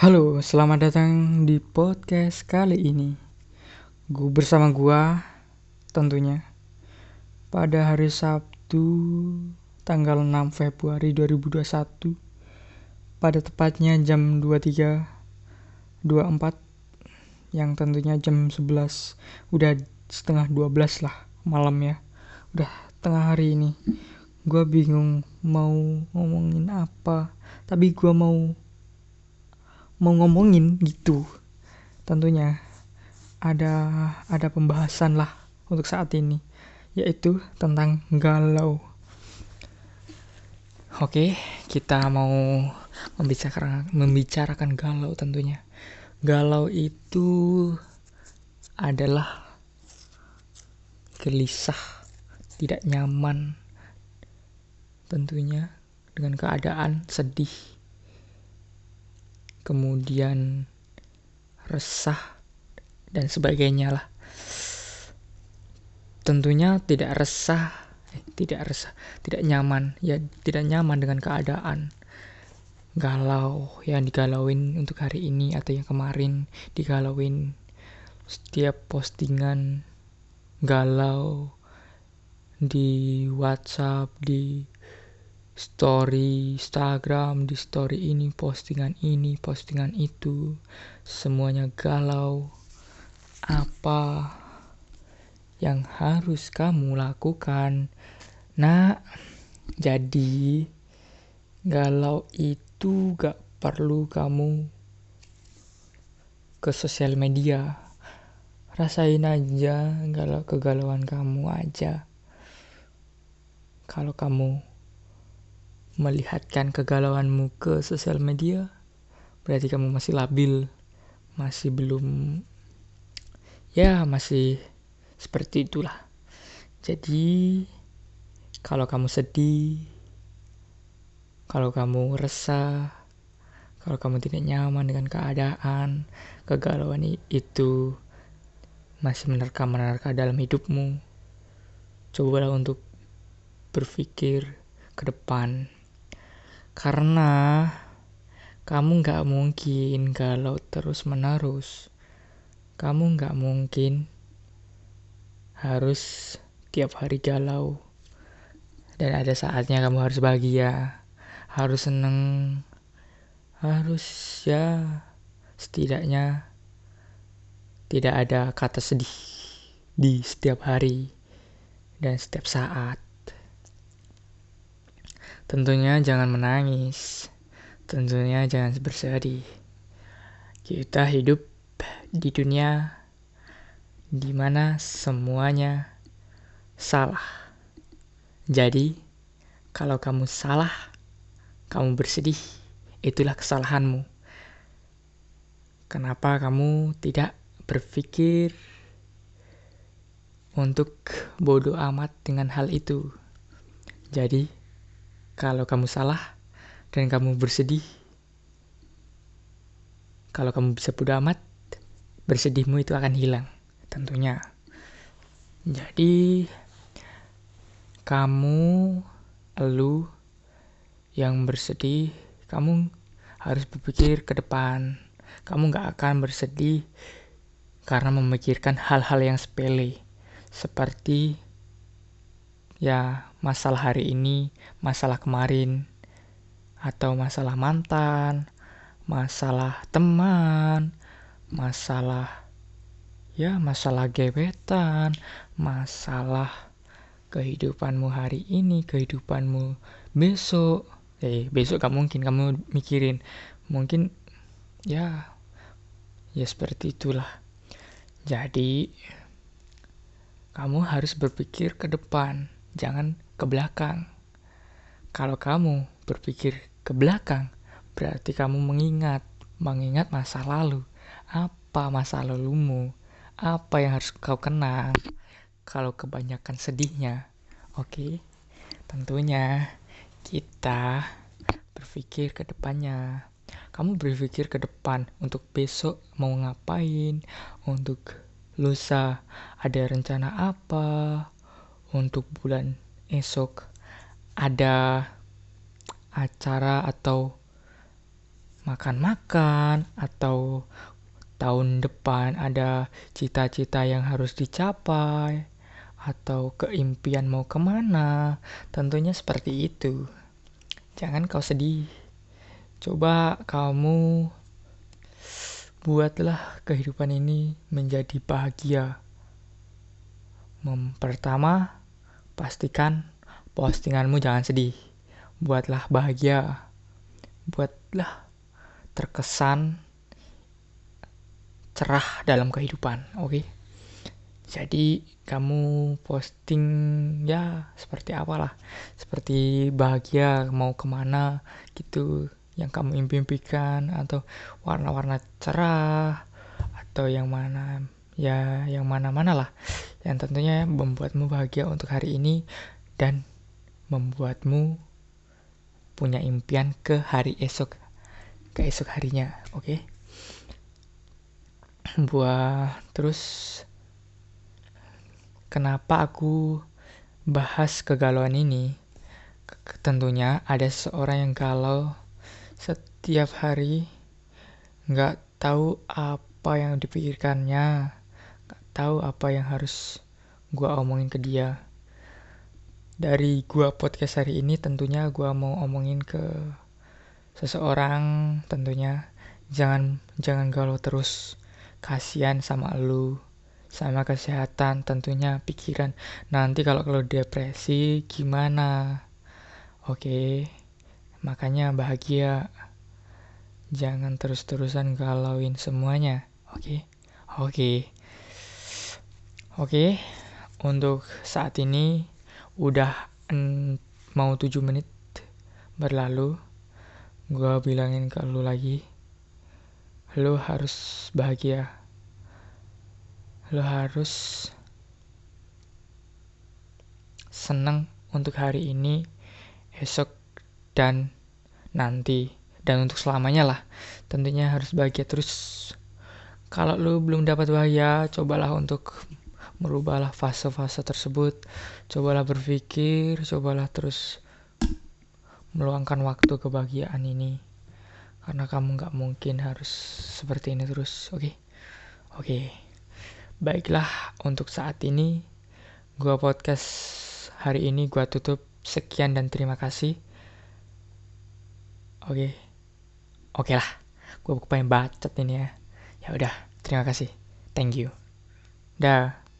Halo, selamat datang di podcast kali ini. Gue bersama gua tentunya pada hari Sabtu tanggal 6 Februari 2021 pada tepatnya jam 23.24 yang tentunya jam 11 udah setengah 12 lah malam ya. Udah tengah hari ini. Gua bingung mau ngomongin apa, tapi gua mau mau ngomongin gitu. Tentunya ada ada pembahasan lah untuk saat ini yaitu tentang galau. Oke kita mau membicarakan membicarakan galau tentunya. Galau itu adalah gelisah tidak nyaman tentunya dengan keadaan sedih kemudian resah dan sebagainya lah. Tentunya tidak resah eh, tidak resah tidak nyaman ya tidak nyaman dengan keadaan. Galau yang digalauin untuk hari ini atau yang kemarin digalauin setiap postingan galau di WhatsApp di story Instagram, di story ini, postingan ini, postingan itu, semuanya galau. Apa yang harus kamu lakukan? Nah, jadi galau itu gak perlu kamu ke sosial media. Rasain aja galau kegalauan kamu aja. Kalau kamu melihatkan kegalauanmu ke sosial media, berarti kamu masih labil, masih belum, ya masih seperti itulah. Jadi, kalau kamu sedih, kalau kamu resah, kalau kamu tidak nyaman dengan keadaan, kegalauan itu masih menerka-menerka dalam hidupmu, cobalah untuk berpikir ke depan karena kamu nggak mungkin galau terus menerus. Kamu nggak mungkin harus tiap hari galau. Dan ada saatnya kamu harus bahagia, harus seneng, harus ya setidaknya tidak ada kata sedih di setiap hari dan setiap saat. Tentunya jangan menangis. Tentunya jangan bersedih. Kita hidup di dunia di mana semuanya salah. Jadi, kalau kamu salah, kamu bersedih, itulah kesalahanmu. Kenapa kamu tidak berpikir untuk bodoh amat dengan hal itu? Jadi, kalau kamu salah dan kamu bersedih, kalau kamu bisa bodo amat, bersedihmu itu akan hilang, tentunya. Jadi, kamu, lu yang bersedih, kamu harus berpikir ke depan. Kamu gak akan bersedih karena memikirkan hal-hal yang sepele, seperti ya masalah hari ini, masalah kemarin, atau masalah mantan, masalah teman, masalah ya masalah gebetan, masalah kehidupanmu hari ini, kehidupanmu besok. Eh, besok gak mungkin kamu mikirin. Mungkin ya ya seperti itulah. Jadi kamu harus berpikir ke depan jangan ke belakang. Kalau kamu berpikir ke belakang, berarti kamu mengingat, mengingat masa lalu. Apa masa lalumu? Apa yang harus kau kenang? Kalau kebanyakan sedihnya, oke, okay? tentunya kita berpikir ke depannya. Kamu berpikir ke depan untuk besok mau ngapain, untuk lusa ada rencana apa, untuk bulan esok ada acara atau makan-makan atau tahun depan ada cita-cita yang harus dicapai atau keimpian mau ke mana. Tentunya seperti itu. Jangan kau sedih. Coba kamu buatlah kehidupan ini menjadi bahagia. Mem pertama pastikan postinganmu jangan sedih. Buatlah bahagia. Buatlah terkesan cerah dalam kehidupan oke? Okay? jadi kamu posting ya seperti apalah. Seperti bahagia mau ke mana gitu yang kamu impikan atau warna-warna cerah atau yang mana ya yang mana-mana lah yang tentunya membuatmu bahagia untuk hari ini dan membuatmu punya impian ke hari esok ke esok harinya oke okay? buat terus kenapa aku bahas kegalauan ini tentunya ada seorang yang galau setiap hari nggak tahu apa yang dipikirkannya tahu apa yang harus gua omongin ke dia. Dari gua podcast hari ini tentunya gua mau omongin ke seseorang tentunya. Jangan jangan galau terus. Kasihan sama lu sama kesehatan tentunya pikiran. Nanti kalau kalau depresi gimana? Oke makanya bahagia. Jangan terus-terusan galauin semuanya oke? Oke oke untuk saat ini udah mau 7 menit berlalu. Gua bilangin ke lu lagi lo harus bahagia. Lo harus senang untuk hari ini esok dan nanti. Dan untuk selamanya lah tentunya harus bahagia terus. Kalau lo belum dapat bahagia cobalah untuk merubahlah fase-fase tersebut. Cobalah berpikir cobalah terus meluangkan waktu kebahagiaan ini. Karena kamu nggak mungkin harus seperti ini terus oke? Okay? oke. Okay. baiklah untuk saat ini gua podcast hari ini gua tutup. Sekian dan terima kasih. Oke? Okay. oke okay lah. Gua pengen bacot ini ya. Ya udah terima kasih. Thank you. Dah